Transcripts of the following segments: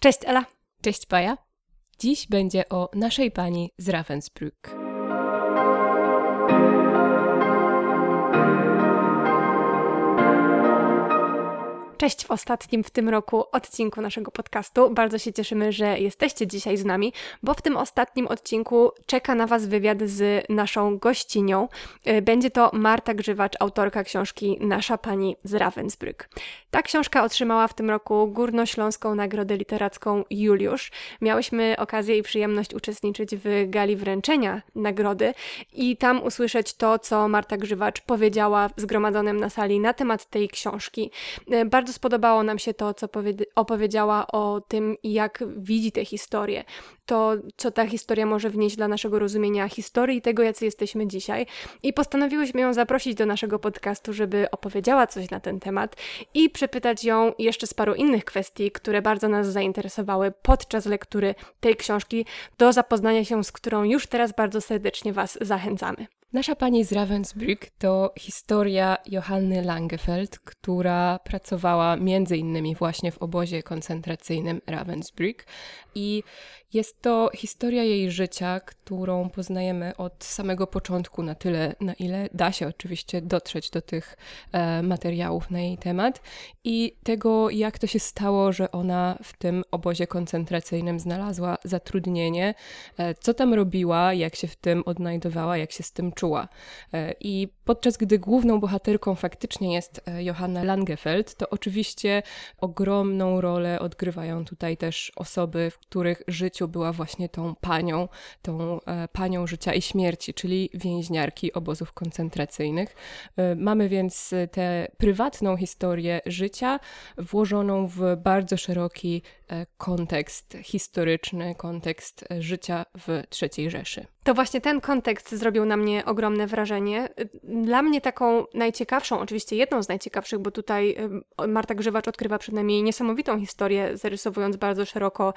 Cześć Ela. Cześć Paja. Dziś będzie o naszej pani z Ravensbrück. Cześć w ostatnim w tym roku odcinku naszego podcastu. Bardzo się cieszymy, że jesteście dzisiaj z nami, bo w tym ostatnim odcinku czeka na Was wywiad z naszą gościnią. E, będzie to Marta Grzywacz, autorka książki Nasza Pani z Ravensbrück. Ta książka otrzymała w tym roku Górnośląską Nagrodę Literacką Juliusz. Miałyśmy okazję i przyjemność uczestniczyć w gali wręczenia nagrody i tam usłyszeć to, co Marta Grzywacz powiedziała zgromadzonym na sali na temat tej książki. E, bardzo bardzo spodobało nam się to, co opowiedziała o tym, jak widzi tę historię. To, co ta historia może wnieść dla naszego rozumienia historii i tego, jacy jesteśmy dzisiaj. I postanowiłyśmy ją zaprosić do naszego podcastu, żeby opowiedziała coś na ten temat i przepytać ją jeszcze z paru innych kwestii, które bardzo nas zainteresowały podczas lektury tej książki, do zapoznania się z którą już teraz bardzo serdecznie Was zachęcamy. Nasza pani z Ravensbrück to historia Johanny Langefeld, która pracowała między innymi właśnie w obozie koncentracyjnym Ravensbrück. I jest to historia jej życia, którą poznajemy od samego początku, na tyle, na ile da się oczywiście dotrzeć do tych e, materiałów na jej temat. I tego, jak to się stało, że ona w tym obozie koncentracyjnym znalazła zatrudnienie, e, co tam robiła, jak się w tym odnajdowała, jak się z tym czuła. E, I podczas gdy główną bohaterką faktycznie jest e, Johanna Langefeld, to oczywiście ogromną rolę odgrywają tutaj też osoby, w których życiu była właśnie tą panią, tą e, panią życia i śmierci, czyli więźniarki obozów koncentracyjnych. Mamy więc tę prywatną historię życia włożoną w bardzo szeroki kontekst historyczny, kontekst życia w III Rzeszy. To właśnie ten kontekst zrobił na mnie ogromne wrażenie. Dla mnie taką najciekawszą, oczywiście jedną z najciekawszych, bo tutaj Marta Grzywacz odkrywa przynajmniej niesamowitą historię, zarysowując bardzo szeroko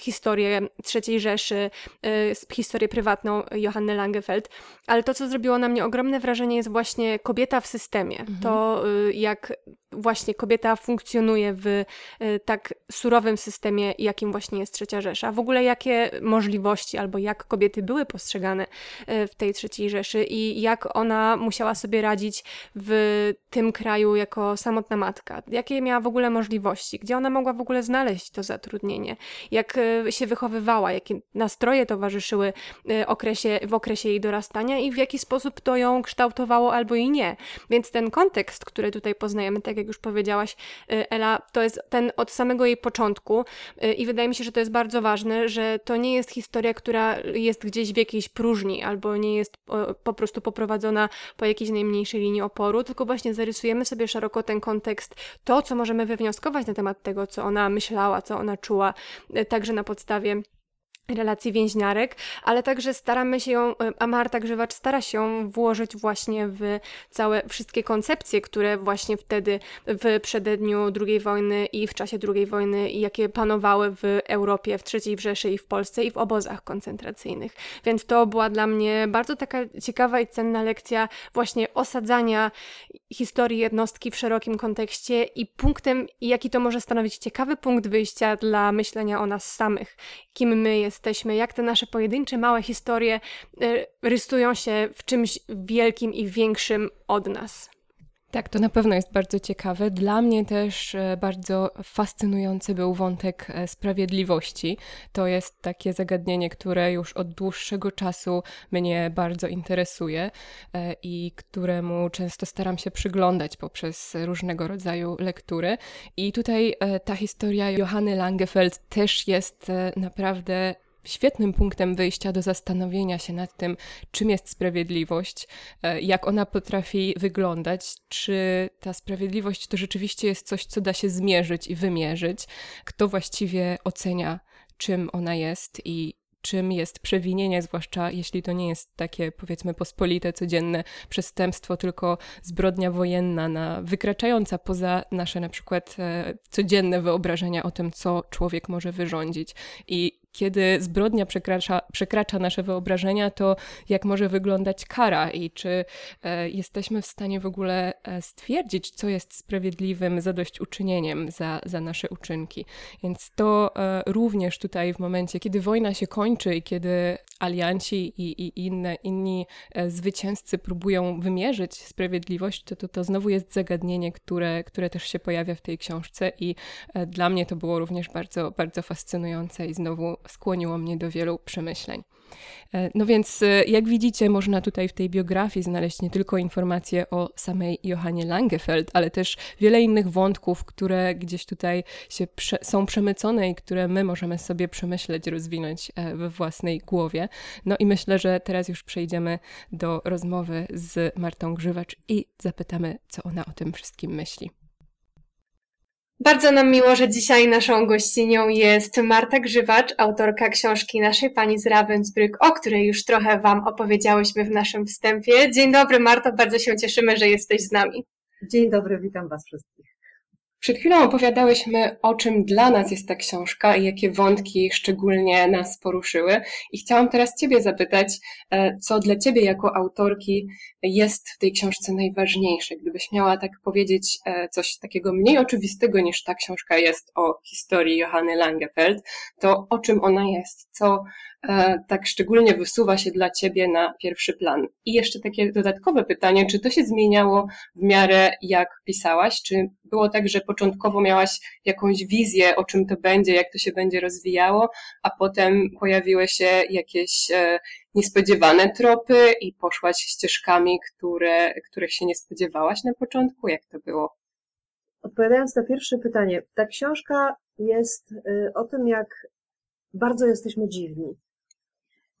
historię III Rzeszy, y, historię prywatną Johanny Langefeld, ale to, co zrobiło na mnie ogromne wrażenie jest właśnie kobieta w systemie. Mhm. To y, jak właśnie kobieta funkcjonuje w y, tak surowym systemie, jakim właśnie jest Trzecia Rzesza. W ogóle jakie możliwości albo jak kobiety były postrzegane y, w tej Trzeciej Rzeszy i jak ona musiała sobie radzić w tym kraju jako samotna matka. Jakie miała w ogóle możliwości, gdzie ona mogła w ogóle znaleźć to zatrudnienie, jak y, się wychowywała, jakie nastroje towarzyszyły okresie, w okresie jej dorastania i w jaki sposób to ją kształtowało albo i nie. Więc ten kontekst, który tutaj poznajemy, tak jak już powiedziałaś, Ela, to jest ten od samego jej początku i wydaje mi się, że to jest bardzo ważne, że to nie jest historia, która jest gdzieś w jakiejś próżni albo nie jest po prostu poprowadzona po jakiejś najmniejszej linii oporu, tylko właśnie zarysujemy sobie szeroko ten kontekst, to, co możemy wywnioskować na temat tego, co ona myślała, co ona czuła, y, także na podstawie relacji więźniarek, ale także staramy się ją, e, a Marta Grzywacz stara się włożyć właśnie w całe wszystkie koncepcje, które właśnie wtedy w przededniu II wojny i w czasie II wojny, jakie panowały w Europie, w III Rzeszy i w Polsce i w obozach koncentracyjnych. Więc to była dla mnie bardzo taka ciekawa i cenna lekcja właśnie osadzania historii jednostki w szerokim kontekście i punktem, jaki to może stanowić ciekawy punkt wyjścia dla myślenia o nas samych, kim my jesteśmy jesteśmy, jak te nasze pojedyncze, małe historie y, rysują się w czymś wielkim i większym od nas. Tak, to na pewno jest bardzo ciekawe. Dla mnie też e, bardzo fascynujący był wątek e, sprawiedliwości. To jest takie zagadnienie, które już od dłuższego czasu mnie bardzo interesuje e, i któremu często staram się przyglądać poprzez różnego rodzaju lektury. I tutaj ta historia Johanny Langefeld też jest naprawdę świetnym punktem wyjścia do zastanowienia się nad tym, czym jest sprawiedliwość, e, jak ona potrafi wyglądać, czy ta sprawiedliwość to rzeczywiście jest coś, co da się zmierzyć i wymierzyć, kto właściwie ocenia, czym ona jest i czym jest przewinienie, zwłaszcza jeśli to nie jest takie, powiedzmy, pospolite, codzienne przestępstwo, tylko zbrodnia wojenna, na, wykraczająca poza nasze na przykład e, codzienne wyobrażenia o tym, co człowiek może wyrządzić. I kiedy zbrodnia przekracza, przekracza nasze wyobrażenia, to jak może wyglądać kara i czy e, jesteśmy w stanie w ogóle e, stwierdzić, co jest sprawiedliwym zadośćuczynieniem za, za nasze uczynki. Więc to e, również tutaj w momencie, kiedy wojna się kończy i kiedy alianci i, i inne, inni e, zwycięzcy próbują wymierzyć sprawiedliwość, to, to to znowu jest zagadnienie, które, które też się pojawia w tej książce i e, dla mnie to było również bardzo, bardzo fascynujące i znowu skłoniło mnie do wielu przemyśleń. E, no więc, e, jak widzicie, można tutaj w tej biografii znaleźć nie tylko informacje o samej Johannie Langefeld, ale też wiele innych wątków, które gdzieś tutaj się prze są przemycone i które my możemy sobie przemyśleć, rozwinąć e, we własnej głowie. No i myślę, że teraz już przejdziemy do rozmowy z Martą Grzywacz i zapytamy, co ona o tym wszystkim myśli. Bardzo nam miło, że dzisiaj naszą gościnią jest Marta Grzywacz, autorka książki naszej pani z Ravensbrück, o której już trochę Wam opowiedziałyśmy w naszym wstępie. Dzień dobry Marto, bardzo się cieszymy, że jesteś z nami. Dzień dobry, witam Was wszystkich. Przed chwilą opowiadałyśmy, o czym dla nas jest ta książka i jakie wątki szczególnie nas poruszyły. I chciałam teraz Ciebie zapytać, e, co dla Ciebie jako autorki jest w tej książce najważniejsze? Gdybyś miała tak powiedzieć e, coś takiego mniej oczywistego niż ta książka jest o historii Johanny Langefeld, to o czym ona jest? Co tak szczególnie wysuwa się dla Ciebie na pierwszy plan? I jeszcze takie dodatkowe pytanie, czy to się zmieniało w miarę jak pisałaś? Czy było tak, że początkowo miałaś jakąś wizję, o czym to będzie, jak to się będzie rozwijało, a potem pojawiły się jakieś e, niespodziewane tropy i poszłaś ścieżkami, które, których się nie spodziewałaś na początku? Jak to było? Odpowiadając na pierwsze pytanie, ta książka jest y, o tym, jak bardzo jesteśmy dziwni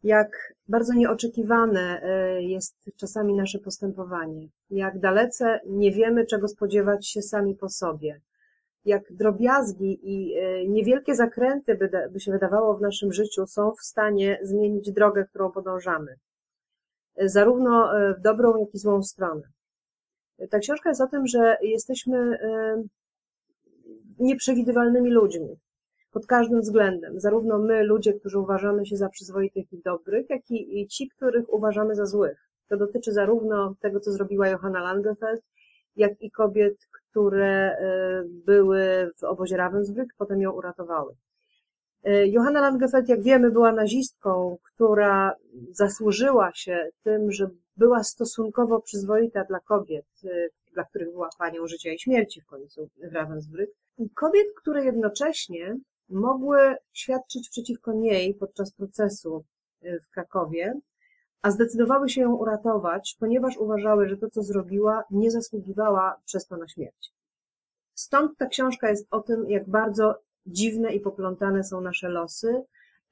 jak bardzo nieoczekiwane e, jest czasami nasze postępowanie, jak dalece nie wiemy, czego spodziewać się sami po sobie, jak drobiazgi i e, niewielkie zakręty, by, by się wydawało w naszym życiu, są w stanie zmienić drogę, którą podążamy, e, zarówno w dobrą, jak i złą stronę. Ta książka jest o tym, że jesteśmy nieprzewidywalnymi ludźmi pod każdym względem. Zarówno my, ludzie, którzy uważamy się za przyzwoitych i dobrych, jak i ci, których uważamy za złych. To dotyczy zarówno tego, co zrobiła Johanna Langefeld, jak i kobiet, które e, były w obozie Ravensbrück, potem ją uratowały. E, Johanna Langefeld, jak wiemy, była nazistką, która zasłużyła się tym, że była stosunkowo przyzwoita dla kobiet, e, dla których była panią życia i śmierci w końcu w Ravensbrück. I kobiet, które jednocześnie mogły świadczyć przeciwko niej podczas procesu y, w Krakowie, a zdecydowały się ją uratować, ponieważ uważały, że to, co zrobiła, nie zasługiwała przez to na śmierć. Stąd ta książka jest o tym, jak bardzo dziwne i poplątane są nasze losy.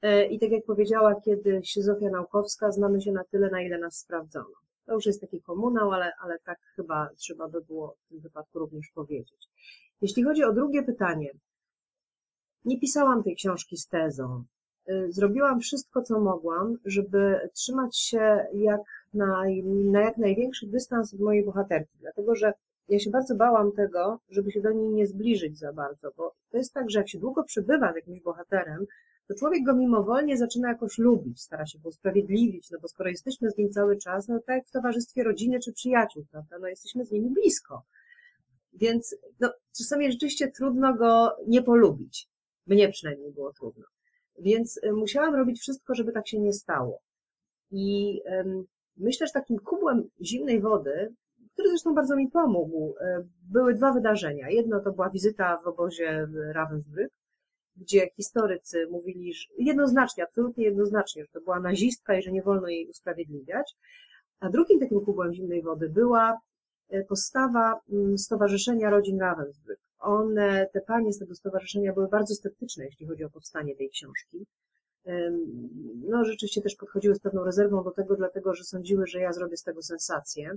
Y, I tak jak powiedziała kiedyś Zofia Naukowska, znamy się na tyle, na ile nas sprawdzono. To już jest taki komunał, ale, ale tak chyba trzeba by było w tym wypadku również powiedzieć. Jeśli chodzi o drugie pytanie, nie pisałam tej książki z tezą. Y, zrobiłam wszystko, co mogłam, żeby trzymać się jak na, na jak największy dystans od mojej bohaterki, dlatego że ja się bardzo bałam tego, żeby się do niej nie zbliżyć za bardzo, bo to jest tak, że jak się długo przebywa z jakimś bohaterem, to człowiek go mimowolnie zaczyna jakoś lubić, stara się go usprawiedliwić, no bo skoro jesteśmy z nim cały czas, no tak jak w towarzystwie rodziny czy przyjaciół, prawda, no jesteśmy z nimi blisko. Więc no, czasami rzeczywiście trudno go nie polubić. Mnie przynajmniej było trudno. Więc y, musiałam robić wszystko, żeby tak się nie stało. I myślę, że takim kubłem zimnej wody, który zresztą bardzo mi pomógł, y, były dwa wydarzenia. Jedno to była wizyta w obozie w Ravensbrück, gdzie historycy mówili że jednoznacznie, absolutnie jednoznacznie, że to była nazistka i że nie wolno jej usprawiedliwiać. A drugim takim kubłem zimnej wody była y, postawa mm, Stowarzyszenia Rodzin Ravensbrück one, te panie z tego stowarzyszenia były bardzo sceptyczne, jeśli chodzi o powstanie tej książki. No, rzeczywiście też podchodziły z pewną rezerwą do tego, dlatego że sądziły, że ja zrobię z tego sensację.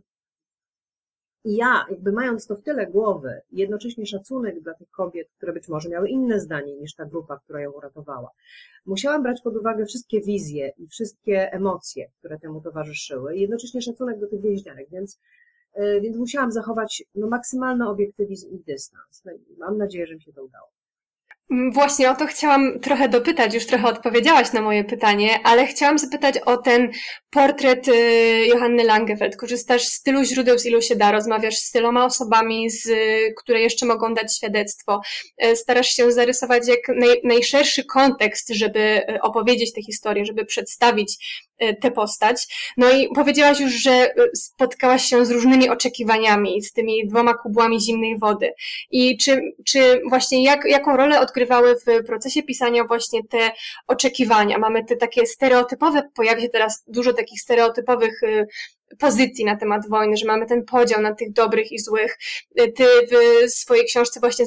I ja, jakby mając to w tyle głowy, jednocześnie szacunek dla tych kobiet, które być może miały inne zdanie niż ta grupa, która ją uratowała, musiałam brać pod uwagę wszystkie wizje i wszystkie emocje, które temu towarzyszyły, jednocześnie szacunek do tych więźniarek, więc więc musiałam zachować no, maksymalny obiektywizm i dystans. No, mam nadzieję, że mi się to udało. Mm, właśnie o to chciałam trochę dopytać, już trochę odpowiedziałaś na moje pytanie, ale chciałam zapytać o ten portret y, Johanny Langefeld. Korzystasz z tylu źródeł, z ilu się da, rozmawiasz z tyloma osobami, z, które jeszcze mogą dać świadectwo. Y, starasz się zarysować jak naj, najszerszy kontekst, żeby y, opowiedzieć tę historię, żeby przedstawić tę postać. No i powiedziałaś już, że spotkałaś się z różnymi oczekiwaniami, z tymi dwoma kubłami zimnej wody. I czy, czy właśnie jak, jaką rolę odgrywały w procesie pisania właśnie te oczekiwania? Mamy te takie stereotypowe, pojawia się teraz dużo takich stereotypowych y, pozycji na temat wojny, że mamy ten podział na tych dobrych i złych. Ty w swojej książce właśnie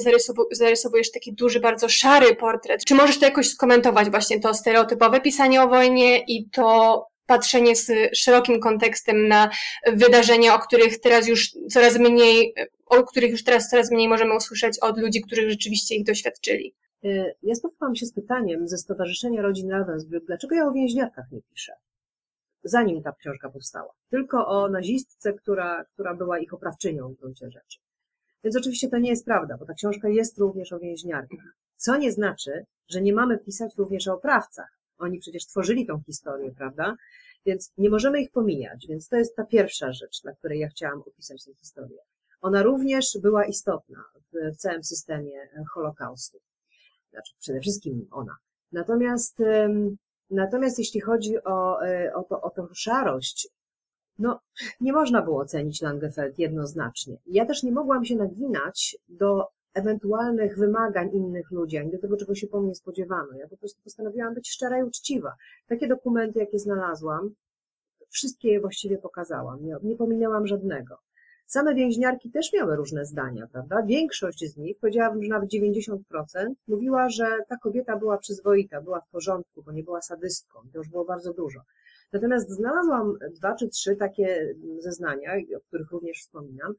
zarysowujesz taki duży, bardzo szary portret. Czy możesz to jakoś skomentować właśnie to stereotypowe pisanie o wojnie i to patrzenie z szerokim kontekstem na wydarzenia, o których teraz już coraz mniej, o których już teraz coraz mniej możemy usłyszeć od ludzi, którzy rzeczywiście ich doświadczyli. Y, ja spotkałam się z pytaniem ze Stowarzyszenia Rodzin Ravensbrück, dlaczego ja o więźniarkach nie piszę? Zanim ta książka powstała. Tylko o nazistce, która, która była ich oprawczynią w gruncie rzeczy. Więc oczywiście to nie jest prawda, bo ta książka jest również o więźniarkach. Co nie znaczy, że nie mamy pisać również o oprawcach. Oni przecież tworzyli tą historię, prawda? Więc nie możemy ich pomijać. Więc to jest ta pierwsza rzecz, dla której ja chciałam opisać tę historię. Ona również była istotna w, w całym systemie Holokaustu. Znaczy, przede wszystkim ona. Natomiast, natomiast jeśli chodzi o, e, o, to, o tą szarość, no, nie można było ocenić Langefeld jednoznacznie. Ja też nie mogłam się naginać do ewentualnych wymagań innych ludzi, ani do tego, czego się po mnie spodziewano. Ja po prostu postanowiłam być szczera i uczciwa. Takie dokumenty, jakie znalazłam, wszystkie je właściwie pokazałam. Nie, nie pominęłam żadnego. Same więźniarki też miały różne zdania, prawda? Większość z nich, powiedziałabym, że nawet 90%, mówiła, że ta kobieta była przyzwoita, była w porządku, bo nie była sadystką. To już było bardzo dużo. Natomiast znalazłam dwa czy trzy takie zeznania, o których również wspominam,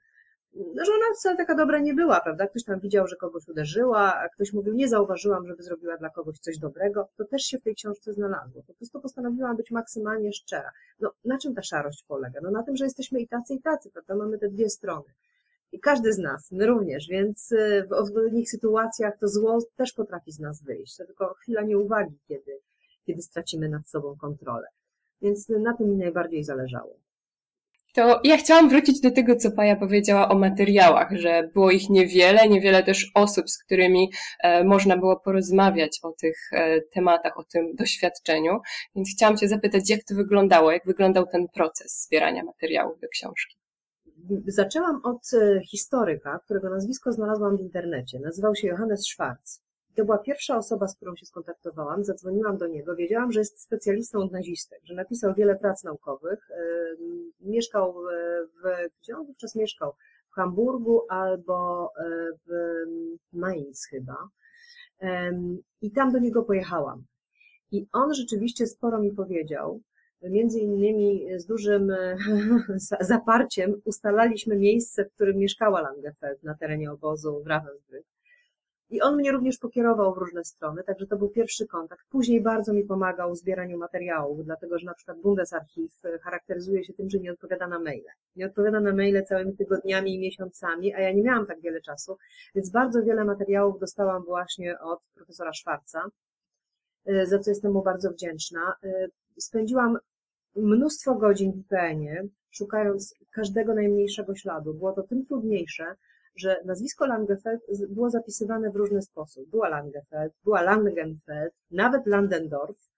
że ona wcale taka dobra nie była, prawda? Ktoś tam widział, że kogoś uderzyła, a ktoś mówił, nie zauważyłam, żeby zrobiła dla kogoś coś dobrego. To też się w tej książce znalazło. Po prostu postanowiłam być maksymalnie szczera. No, na czym ta szarość polega? No na tym, że jesteśmy i tacy, i tacy, prawda? Mamy te dwie strony. I każdy z nas, my również, więc y, w odpowiednich sytuacjach to zło też potrafi z nas wyjść. To tylko chwila nieuwagi, kiedy, kiedy stracimy nad sobą kontrolę. Więc na tym mi najbardziej zależało. To ja chciałam wrócić do tego, co Paja powiedziała o materiałach, że było ich niewiele, niewiele też osób, z którymi e, można było porozmawiać o tych e, tematach, o tym doświadczeniu. Więc chciałam Cię zapytać, jak to wyglądało, jak wyglądał ten proces zbierania materiałów do książki. Zaczęłam od e, historyka, którego nazwisko znalazłam w internecie. Nazywał się Johannes Schwarz. To była pierwsza osoba, z którą się skontaktowałam. Zadzwoniłam do niego. Wiedziałam, że jest specjalistą od nazistek, że napisał wiele prac naukowych. Mieszkał w, gdzie on wówczas mieszkał? W Hamburgu albo e, w Mainz chyba. I tam do niego pojechałam. I on rzeczywiście sporo mi powiedział. Między innymi z dużym zaparciem ustalaliśmy miejsce, w którym mieszkała Langefeld na terenie obozu Ravensbrück. I on mnie również pokierował w różne strony, także to był pierwszy kontakt. Później bardzo mi pomagał w zbieraniu materiałów, dlatego że na przykład Bundesarchiv e, charakteryzuje się tym, że nie odpowiada na maile. Nie odpowiada na maile całymi tygodniami i miesiącami, a ja nie miałam tak wiele czasu, więc bardzo wiele materiałów dostałam właśnie od profesora Szwarca, e, za co jestem mu bardzo wdzięczna. E, spędziłam mnóstwo godzin w IPN-ie, szukając każdego najmniejszego śladu. Było to tym trudniejsze, że nazwisko Langefeld było zapisywane w różny sposób. Była Langefeld, była Langenfeld, nawet Landendorf,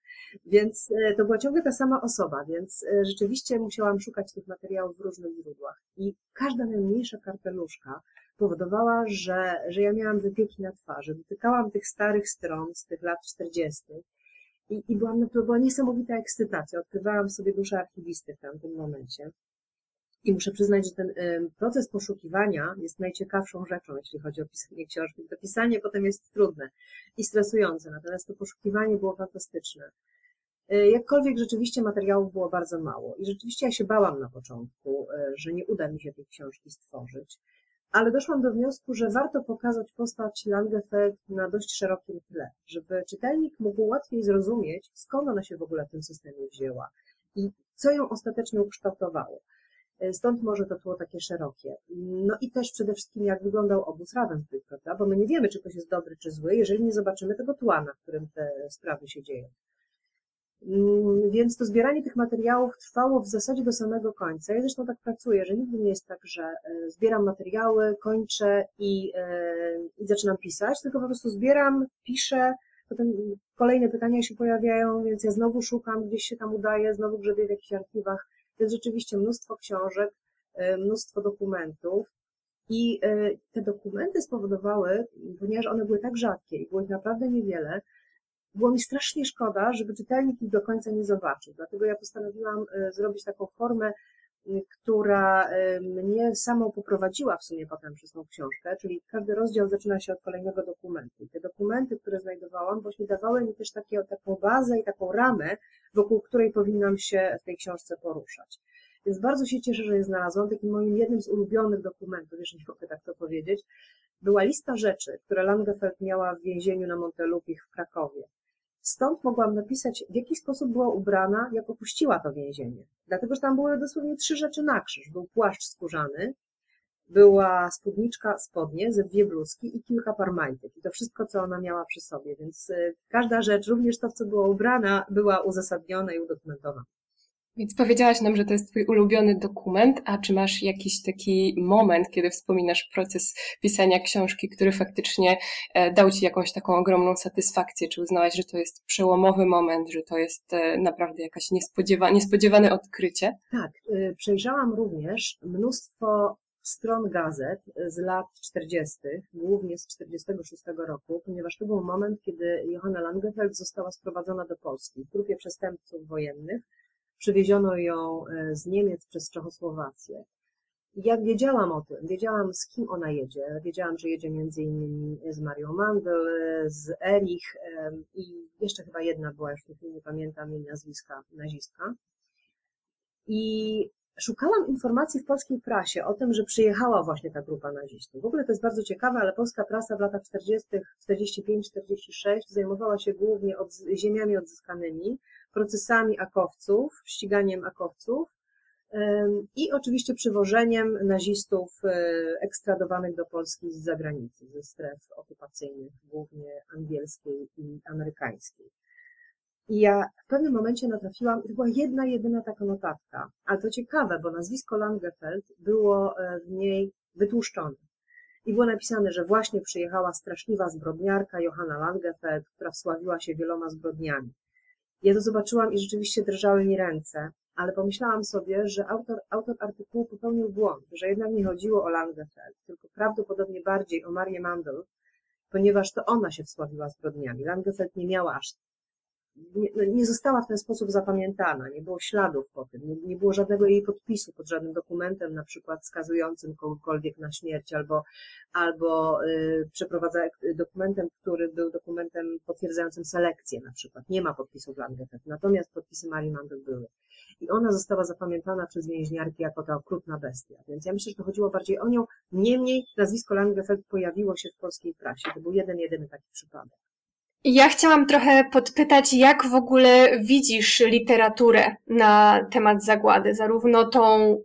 więc e, to była ciągle ta sama osoba, więc e, rzeczywiście musiałam szukać tych materiałów w różnych źródłach. I każda najmniejsza karteluszka powodowała, że, że ja miałam wypieki na twarzy. Dotykałam tych starych stron z tych lat 40. I, i byłam, to była niesamowita ekscytacja. Odkrywałam sobie duszę archiwisty w tamtym momencie. I muszę przyznać, że ten proces poszukiwania jest najciekawszą rzeczą, jeśli chodzi o pisanie książki. To pisanie potem jest trudne i stresujące, natomiast to poszukiwanie było fantastyczne. E, jakkolwiek rzeczywiście materiałów było bardzo mało i rzeczywiście ja się bałam na początku, e, że nie uda mi się tej książki stworzyć, ale doszłam do wniosku, że warto pokazać postać Langefeld na dość szerokim tle, żeby czytelnik mógł łatwiej zrozumieć, skąd ona się w ogóle w tym systemie wzięła i co ją ostatecznie ukształtowało. Stąd może to tło takie szerokie. No i też przede wszystkim jak wyglądał obóz Ravensbrück, prawda? Bo my nie wiemy, czy ktoś jest dobry, czy zły, jeżeli nie zobaczymy tego tła, na którym te sprawy się dzieją. Mm, więc to zbieranie tych materiałów trwało w zasadzie do samego końca. Ja zresztą tak pracuję, że nigdy nie jest tak, że e, zbieram materiały, kończę i, e, i zaczynam pisać, tylko po prostu zbieram, piszę, potem kolejne pytania się pojawiają, więc ja znowu szukam, gdzieś się tam udaję, znowu grzebię w jakichś archiwach. Jest rzeczywiście mnóstwo książek, e, mnóstwo dokumentów. I te dokumenty spowodowały, ponieważ one były tak rzadkie i było ich naprawdę niewiele, było mi strasznie szkoda, żeby czytelnik ich do końca nie zobaczył. Dlatego ja postanowiłam e, zrobić taką formę, która e, mnie samą poprowadziła w sumie potem przez tą książkę, czyli każdy rozdział zaczyna się od kolejnego dokumentu. I te dokumenty, które znajdowałam, właśnie dawały mi też takie, taką bazę i taką ramę, wokół której powinnam się w tej książce poruszać. Więc bardzo się cieszę, że je znalazłam. Takim moim jednym z ulubionych dokumentów, jeżeli mogę tak to powiedzieć, była lista rzeczy, które Langefeld miała w więzieniu na Montelupich w Krakowie. Stąd mogłam napisać, w jaki sposób była ubrana, jak opuściła to więzienie. Dlatego, że tam były dosłownie trzy rzeczy na krzyż. Był płaszcz skórzany, była spódniczka, spodnie, ze dwie bluzki i kilka par majtek. I to wszystko, co ona miała przy sobie. Więc y, każda rzecz, również to, w co była ubrana, była uzasadniona i udokumentowana. Więc powiedziałaś nam, że to jest Twój ulubiony dokument, a czy masz jakiś taki moment, kiedy wspominasz proces pisania książki, który faktycznie e, dał Ci jakąś taką ogromną satysfakcję? Czy uznałaś, że to jest przełomowy moment, że to jest e, naprawdę jakaś niespodziewa niespodziewane odkrycie? Tak, y, przejrzałam również mnóstwo stron gazet z lat 40., głównie z 46 roku, ponieważ to był moment, kiedy Johanna Langefeld została sprowadzona do Polski w grupie przestępców wojennych, Przywieziono ją e, z Niemiec przez Czechosłowację. Jak wiedziałam o tym, wiedziałam z kim ona jedzie, wiedziałam, że jedzie między innymi z Marią Mandel, z Erich i jeszcze chyba jedna była, już nie pamiętam jej nazwiska, nazistka. I szukałam informacji w polskiej prasie o tym, że przyjechała właśnie ta grupa nazistów. W ogóle to jest bardzo ciekawe, ale polska prasa w latach 40., 45-46 zajmowała się głównie od, ziemiami odzyskanymi, procesami akowców, ściganiem akowców i oczywiście przywożeniem nazistów e, ekstradowanych do Polski z zagranicy, ze stref okupacyjnych, głównie angielskiej i amerykańskiej. I ja w pewnym momencie natrafiłam, to była jedna, jedyna taka notatka, ale to ciekawe, bo nazwisko Langefeld było e, w niej wytłuszczone. I było napisane, że właśnie przyjechała straszliwa zbrodniarka Johanna Langefeld, która wsławiła się wieloma zbrodniami. Ja to zobaczyłam i rzeczywiście drżały mi ręce, ale pomyślałam sobie, że autor, autor artykułu popełnił błąd, że jednak nie chodziło o Langefeld, tylko prawdopodobnie bardziej o Marię Mandel, ponieważ to ona się wsławiła zbrodniami. Langefeld nie miała aż nie, no, nie, została w ten sposób zapamiętana, nie było śladów po tym, nie, nie, było żadnego jej podpisu pod żadnym dokumentem, na przykład skazującym kogokolwiek na śmierć, albo, albo y, przeprowadza dokumentem, który był dokumentem potwierdzającym selekcję na przykład. Nie ma podpisów Langefeld, natomiast podpisy Marii Mandel były. I ona została zapamiętana przez więźniarki jako ta okrutna bestia. Więc ja myślę, że to chodziło bardziej o nią. Niemniej nazwisko Langefeld pojawiło się w polskiej prasie. To był jeden, jedyny taki przypadek. Ja chciałam trochę podpytać, jak w ogóle widzisz literaturę na temat zagłady, zarówno tą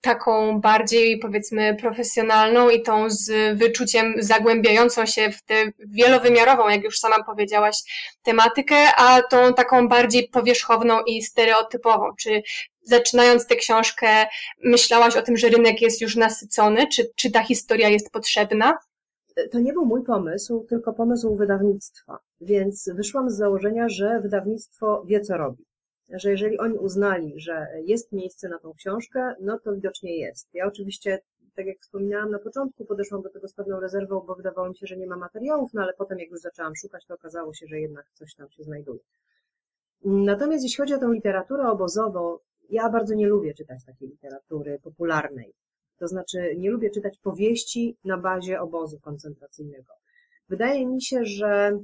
taką bardziej powiedzmy profesjonalną i tą z wyczuciem zagłębiającą się w tę wielowymiarową, jak już sama powiedziałaś, tematykę, a tą taką bardziej powierzchowną i stereotypową. Czy zaczynając tę książkę myślałaś o tym, że rynek jest już nasycony? Czy, czy ta historia jest potrzebna? to nie był mój pomysł, tylko pomysł wydawnictwa. Więc wyszłam z założenia, że wydawnictwo wie, co robi. Że jeżeli oni uznali, że jest miejsce na tą książkę, no to widocznie jest. Ja oczywiście, tak jak wspominałam na początku, podeszłam do tego z pewną rezerwą, bo wydawało mi się, że nie ma materiałów, no ale potem jak już zaczęłam szukać, to okazało się, że jednak coś tam się znajduje. Natomiast jeśli chodzi o tę literaturę obozową, ja bardzo nie lubię czytać takiej literatury popularnej. To znaczy, nie lubię czytać powieści na bazie obozu koncentracyjnego. Wydaje mi się, że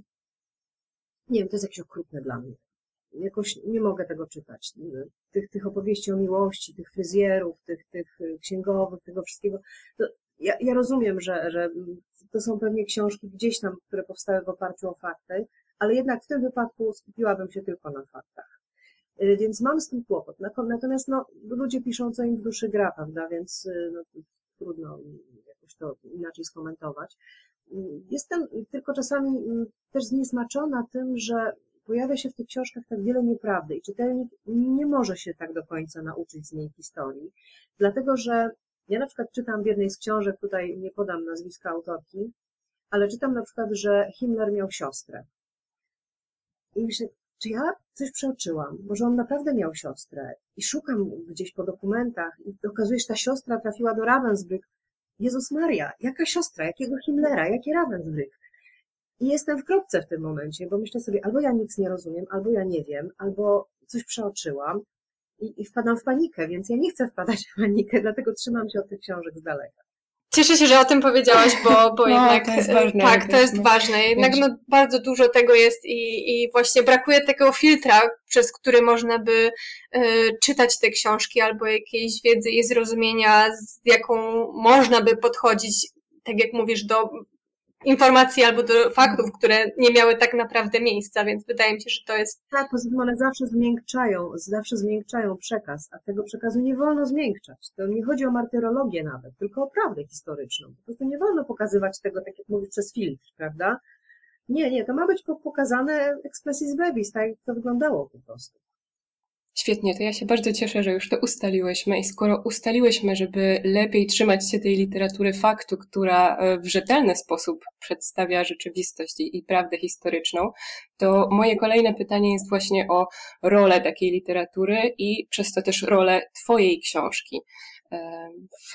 nie wiem, to jest jakieś okrutne dla mnie. Jakoś nie mogę tego czytać. Tych, tych opowieści o miłości, tych fryzjerów, tych, tych księgowych, tego wszystkiego. To ja, ja rozumiem, że, że to są pewnie książki gdzieś tam, które powstały w oparciu o fakty, ale jednak w tym wypadku skupiłabym się tylko na faktach. Więc mam z tym kłopot. Natomiast no, ludzie piszą, co im w duszy gra, prawda, więc no, trudno jakoś to inaczej skomentować. Jestem tylko czasami też zniesmaczona tym, że pojawia się w tych książkach tak wiele nieprawdy i czytelnik nie może się tak do końca nauczyć z niej historii, dlatego że ja na przykład czytam w jednej z książek, tutaj nie podam nazwiska autorki, ale czytam na przykład, że Himmler miał siostrę. I myślę, czy ja coś przeoczyłam? Może on naprawdę miał siostrę? I szukam gdzieś po dokumentach i okazuje się, że ta siostra trafiła do Ravensbrück. Jezus Maria, jaka siostra? Jakiego Himmlera? Jakie Ravensbrück? I jestem w kropce w tym momencie, bo myślę sobie, albo ja nic nie rozumiem, albo ja nie wiem, albo coś przeoczyłam i, i wpadam w panikę, więc ja nie chcę wpadać w panikę, dlatego trzymam się od tych książek z daleka. Cieszę się, że o tym powiedziałaś, bo, bo no, jednak to jest ważne, tak, to jest ważne. Jednak no, bardzo dużo tego jest i, i właśnie brakuje takiego filtra, przez który można by y, czytać te książki albo jakiejś wiedzy i zrozumienia, z jaką można by podchodzić, tak jak mówisz, do informacji albo do faktów, które nie miały tak naprawdę miejsca, więc wydaje mi się, że to jest... Tak, one zawsze zmiękczają, zawsze zmiękczają przekaz, a tego przekazu nie wolno zmiękczać. To nie chodzi o martyrologię nawet, tylko o prawdę historyczną. Po prostu nie wolno pokazywać tego, tak jak mówisz, przez filtr, prawda? Nie, nie, to ma być pokazane expressis brevis, tak jak to wyglądało po prostu. Świetnie, to ja się bardzo cieszę, że już to ustaliłyśmy i skoro ustaliłyśmy, żeby lepiej trzymać się tej literatury faktu, która e, w rzetelny sposób przedstawia rzeczywistość i, prawdę historyczną, to moje kolejne pytanie jest właśnie o rolę takiej literatury i przez to też rolę Twojej książki e, w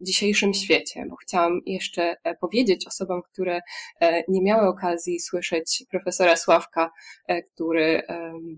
dzisiejszym świecie, bo chciałam jeszcze e, powiedzieć osobom, które nie miały okazji słyszeć profesora Sławka, który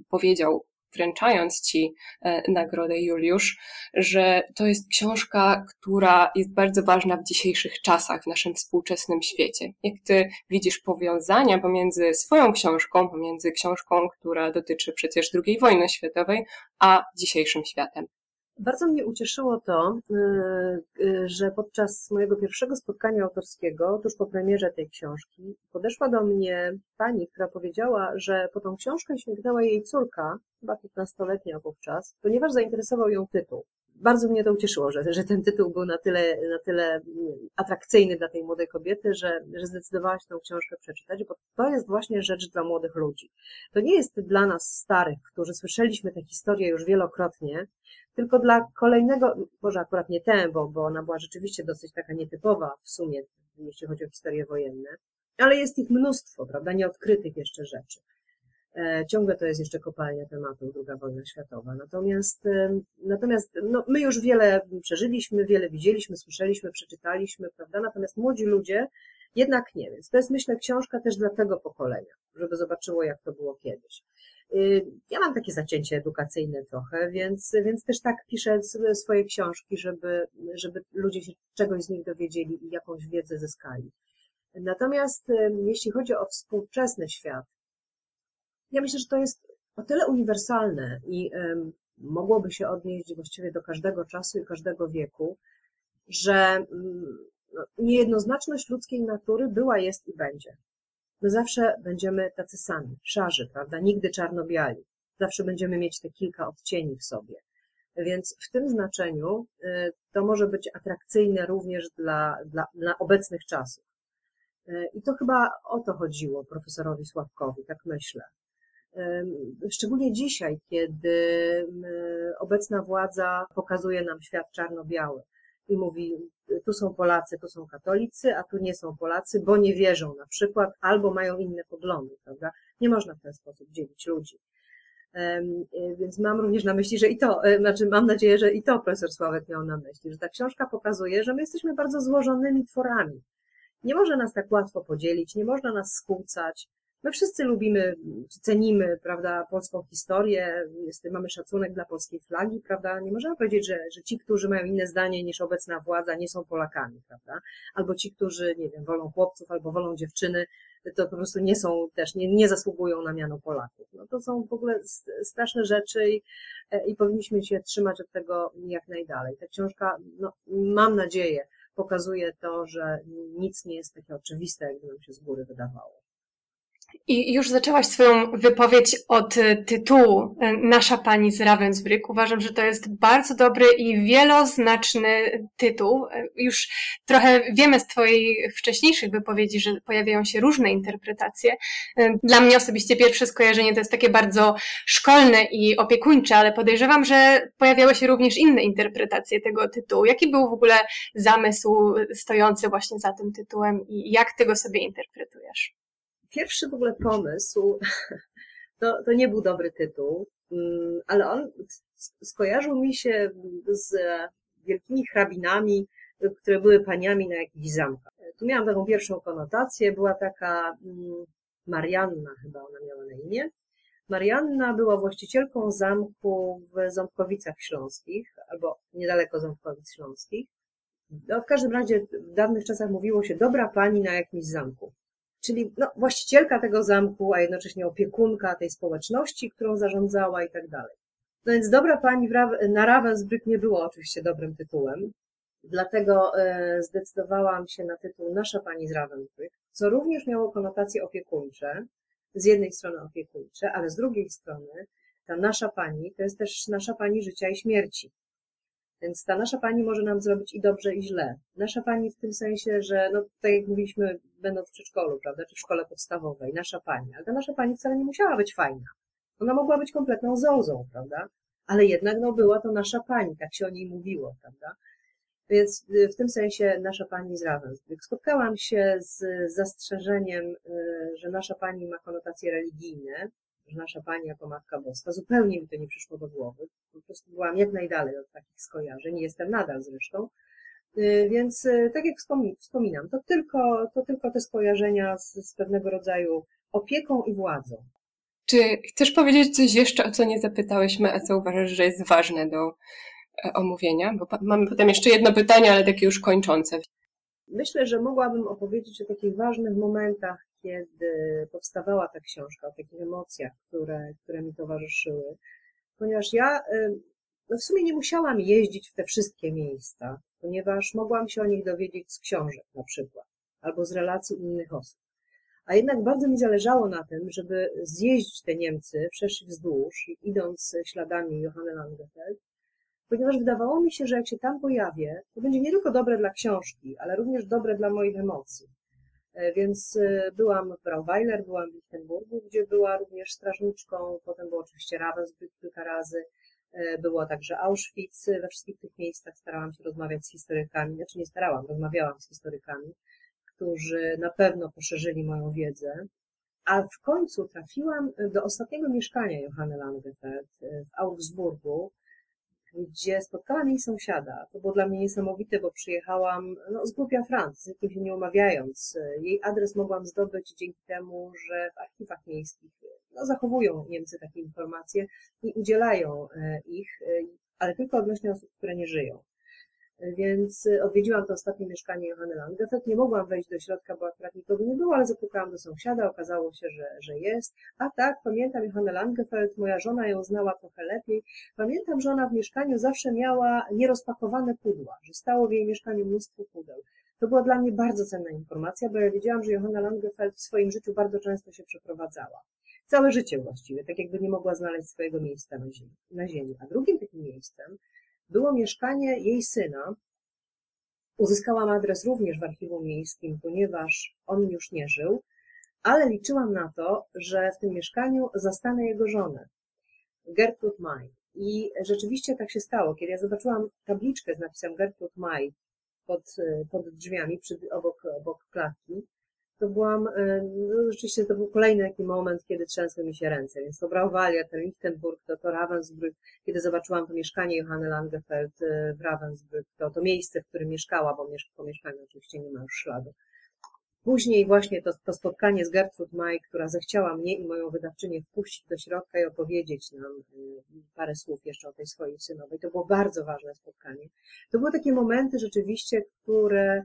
powiedział wręczając Ci e, nagrodę Juliusz, że to jest książka, która jest bardzo ważna w dzisiejszych czasach, w naszym współczesnym świecie. Jak Ty widzisz powiązania pomiędzy swoją książką, pomiędzy książką, która dotyczy przecież II wojny światowej, a dzisiejszym światem? Bardzo mnie ucieszyło to, y, y, że podczas mojego pierwszego spotkania autorskiego, tuż po premierze tej książki, podeszła do mnie pani, która powiedziała, że po tą książkę sięgnęła jej córka, chyba 15-letnia wówczas, ponieważ zainteresował ją tytuł. Bardzo mnie to ucieszyło, że, że ten tytuł był na tyle, na tyle atrakcyjny dla tej młodej kobiety, że, że zdecydowała się tę książkę przeczytać, bo to jest właśnie rzecz dla młodych ludzi. To nie jest dla nas starych, którzy słyszeliśmy tę historię już wielokrotnie, tylko dla kolejnego, może akurat nie tę, bo, bo ona była rzeczywiście dosyć taka nietypowa w sumie, jeśli chodzi o historie wojenne, ale jest ich mnóstwo, prawda, nieodkrytych jeszcze rzeczy. E, ciągle to jest jeszcze kopalnia tematu II wojna światowa. Natomiast, e, natomiast no, my już wiele przeżyliśmy, wiele widzieliśmy, słyszeliśmy, przeczytaliśmy, prawda? Natomiast młodzi ludzie jednak nie. Więc to jest, myślę, książka też dla tego pokolenia, żeby zobaczyło, jak to było kiedyś. Y, ja mam takie zacięcie edukacyjne trochę, więc, więc też tak piszę swoje książki, żeby, żeby ludzie się czegoś z nich dowiedzieli i jakąś wiedzę zyskali. Natomiast jeśli chodzi o współczesny świat, ja myślę, że to jest o tyle uniwersalne i mogłoby się odnieść właściwie do każdego czasu i każdego wieku, że um, no, niejednoznaczność ludzkiej natury była, jest i będzie my zawsze będziemy tacy sami, szarzy, prawda? Nigdy czarno-biali. Zawsze będziemy mieć te kilka odcieni w sobie. Więc w tym znaczeniu y, to może być atrakcyjne również dla, dla, dla obecnych czasów. Y, I to chyba o to chodziło profesorowi Sławkowi, tak myślę. Szczególnie dzisiaj, kiedy obecna władza pokazuje nam świat czarno-biały i mówi, tu są Polacy, tu są katolicy, a tu nie są Polacy, bo nie wierzą na przykład, albo mają inne poglądy, prawda? Nie można w ten sposób dzielić ludzi. Więc mam również na myśli, że i to, znaczy mam nadzieję, że i to profesor Sławek miał na myśli, że ta książka pokazuje, że my jesteśmy bardzo złożonymi tworami. Nie można nas tak łatwo podzielić, nie można nas skłócać, My wszyscy lubimy, cenimy, prawda, polską historię, jest, mamy szacunek dla polskiej flagi, prawda. Nie możemy powiedzieć, że, że ci, którzy mają inne zdanie niż obecna władza, nie są Polakami, prawda. Albo ci, którzy, nie wiem, wolą chłopców albo wolą dziewczyny, to po prostu nie są też, nie, nie zasługują na miano Polaków. No to są w ogóle straszne rzeczy i, i powinniśmy się trzymać od tego jak najdalej. Ta książka, no, mam nadzieję, pokazuje to, że nic nie jest takie oczywiste, jakby nam się z góry wydawało. I już zaczęłaś swoją wypowiedź od e, tytułu e, Nasza Pani z Ravensbrück. Uważam, że to jest bardzo dobry i wieloznaczny tytuł. E, już trochę wiemy z Twojej wcześniejszych wypowiedzi, że pojawiają się różne interpretacje. Dla mnie osobiście pierwsze skojarzenie to jest takie bardzo szkolne i opiekuńcze, ale podejrzewam, że pojawiały się również inne interpretacje tego tytułu. Jaki był w ogóle zamysł stojący właśnie za tym tytułem i jak Ty go sobie interpretujesz? Pierwszy w ogóle pomysł, to, to nie był dobry tytuł, mm, ale on skojarzył mi się z wielkimi hrabinami, które były paniami na jakichś zamkach. Tu miałam taką pierwszą konotację, była taka mm, Marianna chyba ona miała na imię. Marianna była właścicielką zamku w Ząbkowicach Śląskich, albo niedaleko Ząbkowic Śląskich. No, w każdym razie w dawnych czasach mówiło się dobra pani na jakimś zamku czyli no, właścicielka tego zamku, a jednocześnie opiekunka tej społeczności, którą zarządzała i tak dalej. No więc dobra pani na Ravensbrück nie było oczywiście dobrym tytułem, dlatego e, zdecydowałam się na tytuł Nasza pani z Ravensbrück, co również miało konotacje opiekuńcze, z jednej strony opiekuńcze, ale z drugiej strony ta nasza pani to jest też nasza pani życia i śmierci. Więc ta nasza pani może nam zrobić i dobrze, i źle. Nasza pani w tym sensie, że, no tak jak mówiliśmy, będąc w przedszkolu, prawda, czy w szkole podstawowej, nasza pani, ale ta nasza pani wcale nie musiała być fajna. Ona mogła być kompletną zozą, prawda? Ale jednak, no, była to nasza pani, tak się o niej mówiło, prawda? Więc y, w tym sensie nasza pani z Ravensbrück. Spotkałam się z zastrzeżeniem, y, że nasza pani ma konotacje religijne, że nasza Pani jako Matka Boska, zupełnie mi to nie przyszło do głowy. Po prostu byłam jak najdalej od takich skojarzeń, jestem nadal zresztą. Y, więc y, tak jak wspominam, to tylko, to tylko te skojarzenia z, z pewnego rodzaju opieką i władzą. Czy chcesz powiedzieć coś jeszcze, o co nie zapytałyśmy, a co uważasz, że jest ważne do e, omówienia? Bo mamy potem jeszcze jedno pytanie, ale takie już kończące. Myślę, że mogłabym opowiedzieć o takich ważnych momentach kiedy powstawała ta książka, o takich emocjach, które, które mi towarzyszyły, ponieważ ja no w sumie nie musiałam jeździć w te wszystkie miejsca, ponieważ mogłam się o nich dowiedzieć z książek na przykład, albo z relacji innych osób. A jednak bardzo mi zależało na tym, żeby zjeździć te Niemcy wszerz wzdłuż, idąc śladami Johanny Langefeld, ponieważ wydawało mi się, że jak się tam pojawię, to będzie nie tylko dobre dla książki, ale również dobre dla moich emocji. E, więc e, byłam w Brauweiler, byłam w Lichtenburgu, gdzie była również strażniczką, potem było oczywiście Ravensbrück kilka razy, e, było także Auschwitz, we wszystkich tych miejscach starałam się rozmawiać z historykami, znaczy nie starałam, rozmawiałam z historykami, którzy na pewno poszerzyli moją wiedzę, a w końcu trafiłam do ostatniego mieszkania Johanny Langefeld w Augsburgu, gdzie spotkałam jej sąsiada. To było dla mnie niesamowite, bo przyjechałam no, z Grupia Franc, z nikim się nie umawiając. Jej adres mogłam zdobyć dzięki temu, że w archiwach miejskich no, zachowują Niemcy takie informacje i udzielają e, ich, e, ale tylko odnośnie osób, które nie żyją. Więc y, odwiedziłam to ostatnie mieszkanie Johanny Langefeld. Nie mogłam wejść do środka, bo akurat nikogo nie było, ale zapukałam do sąsiada, okazało się, że, że jest. A tak, pamiętam Johannę Langefeld, moja żona ją znała trochę lepiej. Pamiętam, że ona w mieszkaniu zawsze miała nierozpakowane pudła, że stało w jej mieszkaniu mnóstwo pudeł. To była dla mnie bardzo cenna informacja, bo ja wiedziałam, że Johanna Langefeld w swoim życiu bardzo często się przeprowadzała. Całe życie właściwie, tak jakby nie mogła znaleźć swojego miejsca na ziemi. Na ziemi. A drugim takim miejscem było mieszkanie jej syna. Uzyskałam adres również w archiwum miejskim, ponieważ on już nie żył, ale liczyłam na to, że w tym mieszkaniu zastanę jego żonę, Gertrude May. I rzeczywiście tak się stało. Kiedy ja zobaczyłam tabliczkę z napisem Gertrude May pod, pod drzwiami, przy, obok, obok klatki, to byłam, e, no rzeczywiście to był kolejny taki moment, kiedy trzęsły mi się ręce, więc to Brauwalia, ten Lichtenburg, to, to Ravensbrück, kiedy zobaczyłam to mieszkanie Johanny Langefeld e, w Ravensbrück, to, to miejsce, w którym mieszkała, bo mieszka, po mieszkaniu oczywiście nie ma już śladu. Później właśnie to, to spotkanie z Gertrud May, która zechciała mnie i moją wydawczynię wpuścić do środka i opowiedzieć nam e, parę słów jeszcze o tej swojej synowej. To było bardzo ważne spotkanie. To były takie momenty rzeczywiście, które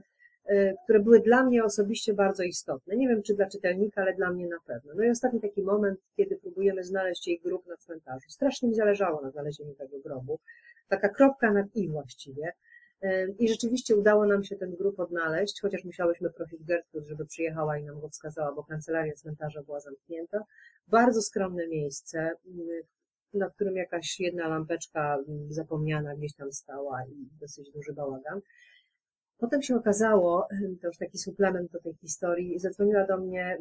które były dla mnie osobiście bardzo istotne. Nie wiem, czy dla czytelnika, ale dla mnie na pewno. No i ostatni taki moment, kiedy próbujemy znaleźć jej grób na cmentarzu. Strasznie mi zależało na znalezieniu tego grobu. Taka kropka nad i właściwie. I rzeczywiście udało nam się ten grób odnaleźć, chociaż musiałyśmy prosić Gertrud, żeby przyjechała i nam go wskazała, bo kancelaria cmentarza była zamknięta. Bardzo skromne miejsce, na którym jakaś jedna lampeczka zapomniana gdzieś tam stała i dosyć duży bałagan. Potem się okazało, to już taki suplement do tej historii, zadzwoniła do mnie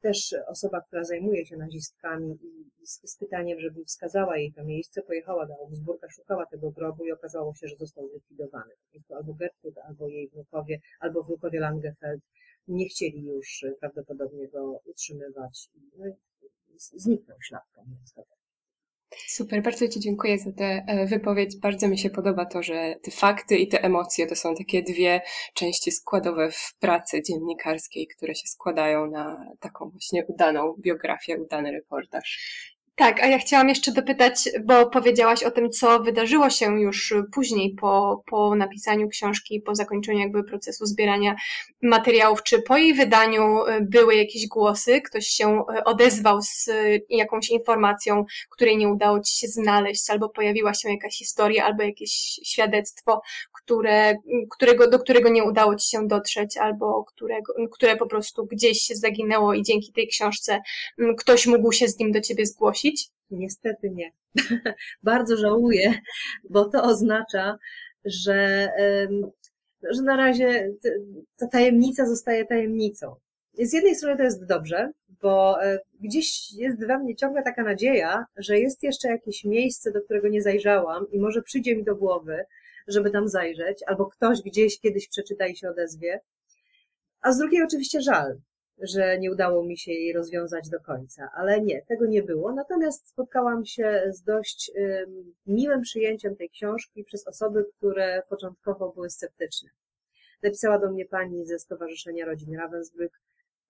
też osoba, która zajmuje się nazistkami i z, z pytaniem, żeby wskazała jej to miejsce, pojechała do Augsburga, szukała tego grobu i okazało się, że został zlikwidowany. Prostu albo Gertrud, albo jej wnukowie, albo wnukowie Langefeld nie chcieli już prawdopodobnie go utrzymywać. No zniknął ślad po Super, bardzo Ci dziękuję za tę e, wypowiedź. Bardzo mi się podoba to, że te fakty i te emocje to są takie dwie części składowe w pracy dziennikarskiej, które się składają na taką właśnie udaną biografię, udany reportaż. Tak, a ja chciałam jeszcze dopytać, bo powiedziałaś o tym, co wydarzyło się już później po, po napisaniu książki, po zakończeniu jakby procesu zbierania materiałów. Czy po jej wydaniu y, były jakieś głosy? Ktoś się y, odezwał z y, jakąś informacją, której nie udało ci się znaleźć, albo pojawiła się jakaś historia, albo jakieś świadectwo, które, którego, do którego nie udało ci się dotrzeć, albo którego, które po prostu gdzieś się zaginęło i dzięki tej książce ktoś mógł się z nim do ciebie zgłosić? Niestety nie. Bardzo żałuję, bo to oznacza, że, że na razie ta tajemnica zostaje tajemnicą. Z jednej strony to jest dobrze, bo e, gdzieś jest we mnie ciągle taka nadzieja, że jest jeszcze jakieś miejsce, do którego nie zajrzałam i może przyjdzie mi do głowy, żeby tam zajrzeć, albo ktoś gdzieś kiedyś przeczyta i się odezwie. A z drugiej oczywiście żal, że nie udało mi się jej rozwiązać do końca, ale nie, tego nie było. Natomiast spotkałam się z dość miłym przyjęciem tej książki przez osoby, które początkowo były sceptyczne. Napisała do mnie pani ze Stowarzyszenia Rodzin Ravensbrück,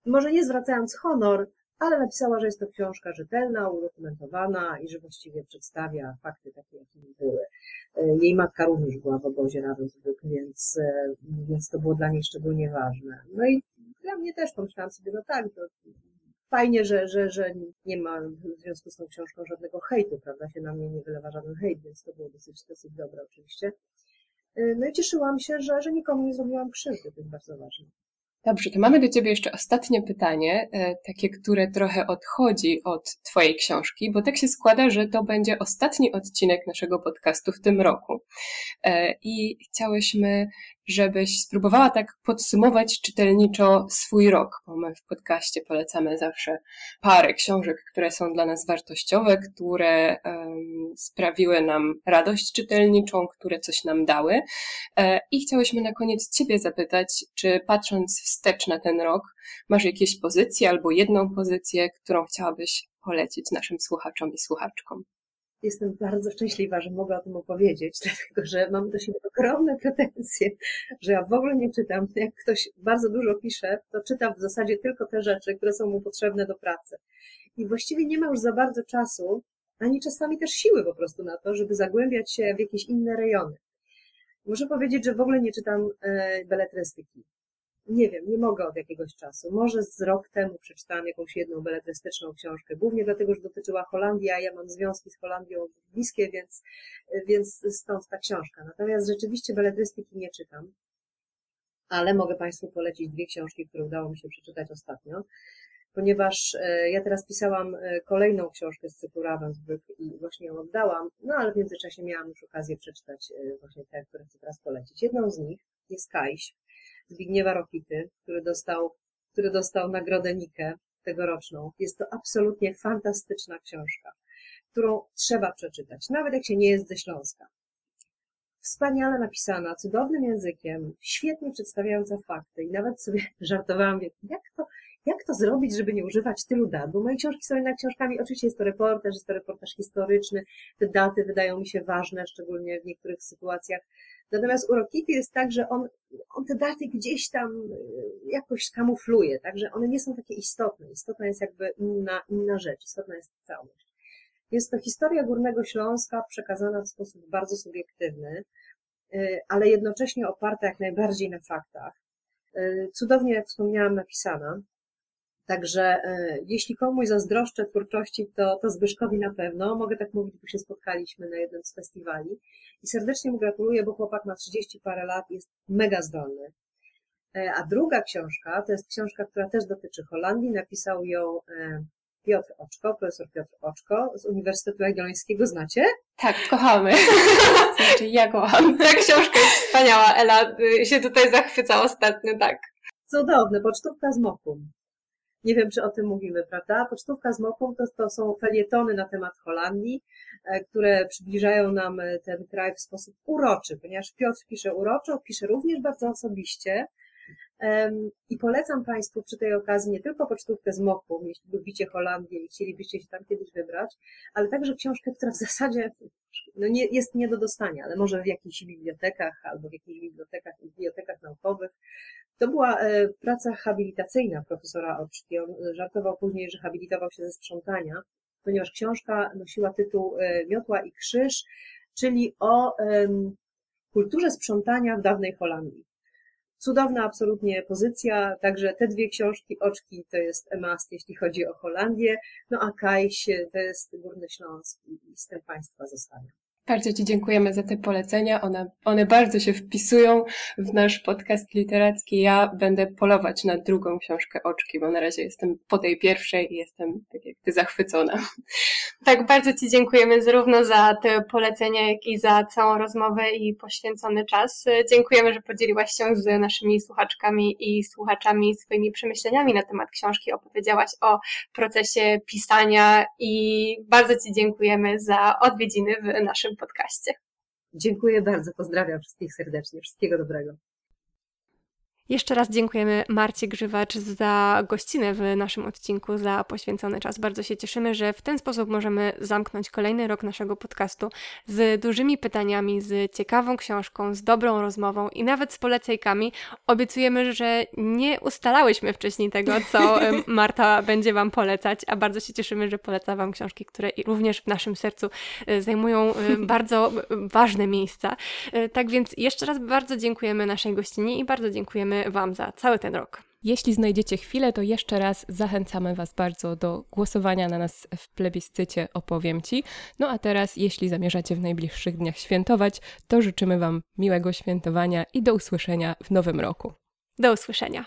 może nie zwracając honor, ale napisała, że jest to książka rzetelna, udokumentowana i że właściwie przedstawia fakty takie, jakie były. E, jej matka również była w obozie Ravensbrück, więc, e, więc to było dla niej szczególnie ważne. No i dla mnie też pomyślałam sobie, no tak, to fajnie, że, że, że nie ma w związku z tą książką żadnego hejtu, prawda, się na mnie nie wylewa żaden hejt, więc to było dosyć, dosyć dobre oczywiście. E, no i cieszyłam się, że, że nikomu nie zrobiłam krzywdy, to jest bardzo ważne. Dobrze, to mamy do Ciebie jeszcze ostatnie pytanie, e, takie, które trochę odchodzi od Twojej książki, bo tak się składa, że to będzie ostatni odcinek naszego podcastu w tym roku. E, I chciałyśmy żebyś spróbowała tak podsumować czytelniczo swój rok, bo my w podcaście polecamy zawsze parę książek, które są dla nas wartościowe, które um, sprawiły nam radość czytelniczą, które coś nam dały. E, I chciałyśmy na koniec Ciebie zapytać, czy patrząc wstecz na ten rok, masz jakieś pozycje albo jedną pozycję, którą chciałabyś polecić naszym słuchaczom i słuchaczkom? Jestem bardzo szczęśliwa, że mogę o tym opowiedzieć, dlatego że mam do siebie ogromne pretensje, że ja w ogóle nie czytam. Jak ktoś bardzo dużo pisze, to czytam w zasadzie tylko te rzeczy, które są mu potrzebne do pracy. I właściwie nie ma już za bardzo czasu, ani czasami też siły po prostu na to, żeby zagłębiać się w jakieś inne rejony. Muszę powiedzieć, że w ogóle nie czytam e, beletrystyki nie wiem, nie mogę od jakiegoś czasu. Może z rok temu przeczytałam jakąś jedną beletrystyczną książkę, głównie dlatego, że dotyczyła Holandii, a ja mam związki z Holandią bliskie, więc, więc stąd ta książka. Natomiast rzeczywiście beletrystyki nie czytam, ale mogę Państwu polecić dwie książki, które udało mi się przeczytać ostatnio, ponieważ e, ja teraz pisałam e, kolejną książkę z cyklu Ravensbrück i właśnie ją oddałam, no ale w międzyczasie miałam już okazję przeczytać e, właśnie te, które chcę teraz polecić. Jedną z nich jest Kajś, Zbigniewa Rokity, który dostał, który dostał nagrodę Nikę tegoroczną. Jest to absolutnie fantastyczna książka, którą trzeba przeczytać, nawet jak się nie jest ze Śląska. Wspaniale napisana, cudownym językiem, świetnie przedstawiająca fakty i nawet sobie żartowałam, jak to, jak to zrobić, żeby nie używać tylu dat, bo moje książki są jednak książkami, oczywiście jest to reportaż, jest to reportaż historyczny, te daty wydają mi się ważne, szczególnie w niektórych sytuacjach, Natomiast u Rokity jest tak, że on, on te daty gdzieś tam y, jakoś kamufluje, także one nie są takie istotne. Istotna jest jakby inna, inna rzecz, istotna jest całość. Jest to historia Górnego Śląska przekazana w sposób bardzo subiektywny, y, ale jednocześnie oparta jak najbardziej na faktach. Y, cudownie, jak wspomniałam, napisana. Także e, jeśli komuś zazdroszczę twórczości, to, to Zbyszkowi na pewno. Mogę tak mówić, bo się spotkaliśmy na jednym z festiwali. I serdecznie mu gratuluję, bo chłopak ma 30 parę lat, jest mega zdolny. E, a druga książka, to jest książka, która też dotyczy Holandii. Napisał ją e, Piotr Oczko, profesor Piotr Oczko z Uniwersytetu Jagiellońskiego. Znacie? Tak, kochamy. Znaczy, ja kocham. Ta książka jest wspaniała. Ela y, się tutaj zachwyca ostatnio, tak. Cudowne, pocztówka z mokum. Nie wiem, czy o tym mówimy, prawda? Pocztówka z mokum to, to są felietony na temat Holandii, e, które przybliżają nam e, ten kraj w sposób uroczy, ponieważ Piotr pisze uroczo, pisze również bardzo osobiście, i polecam Państwu przy tej okazji nie tylko pocztówkę z Mokum, jeśli lubicie Holandię i chcielibyście się tam kiedyś wybrać, ale także książkę, która w zasadzie no nie, jest nie do dostania, ale może w jakichś bibliotekach albo w jakichś bibliotekach, bibliotekach naukowych. To była e, praca habilitacyjna profesora Oczki. On żartował później, że habilitował się ze sprzątania, ponieważ książka nosiła tytuł e, Miotła i Krzyż, czyli o kulturze sprzątania w dawnej Holandii. Cudowna absolutnie pozycja, także te dwie książki, Oczki to jest Emast, jeśli chodzi o Holandię, no a Kajś to jest Górny Śląsk i z tym Państwa zostawiam. Bardzo Ci dziękujemy za te polecenia. One, one bardzo się wpisują w nasz podcast literacki. Ja będę polować na drugą książkę Oczki, bo na razie jestem po tej pierwszej i jestem, tak jak Ty, zachwycona. Tak, bardzo Ci dziękujemy zarówno za te polecenia, jak i za całą rozmowę i poświęcony czas. Dziękujemy, że podzieliłaś się z naszymi słuchaczkami i słuchaczami swoimi przemyśleniami na temat książki. Opowiedziałaś o procesie pisania i bardzo Ci dziękujemy za odwiedziny w naszym podcaście. Dziękuję bardzo, pozdrawiam wszystkich serdecznie, wszystkiego dobrego. Jeszcze raz dziękujemy Marcie Grzywacz za gościnę w naszym odcinku, za poświęcony czas. Bardzo się cieszymy, że w ten sposób możemy zamknąć kolejny rok naszego podcastu z dużymi pytaniami, z ciekawą książką, z dobrą rozmową i nawet z polecajkami. Obiecujemy, że nie ustalałyśmy wcześniej tego, co Marta będzie Wam polecać, a bardzo się cieszymy, że poleca Wam książki, które również w naszym sercu e, zajmują e, bardzo ważne miejsca. E, tak więc jeszcze raz bardzo dziękujemy naszej gościnie i bardzo dziękujemy Wam za cały ten rok. Jeśli znajdziecie chwilę, to jeszcze raz zachęcamy Was bardzo do głosowania na nas w plebiscycie Opowiem Ci. No a teraz, jeśli zamierzacie w najbliższych dniach świętować, to życzymy Wam miłego świętowania i do usłyszenia w nowym roku. Do usłyszenia.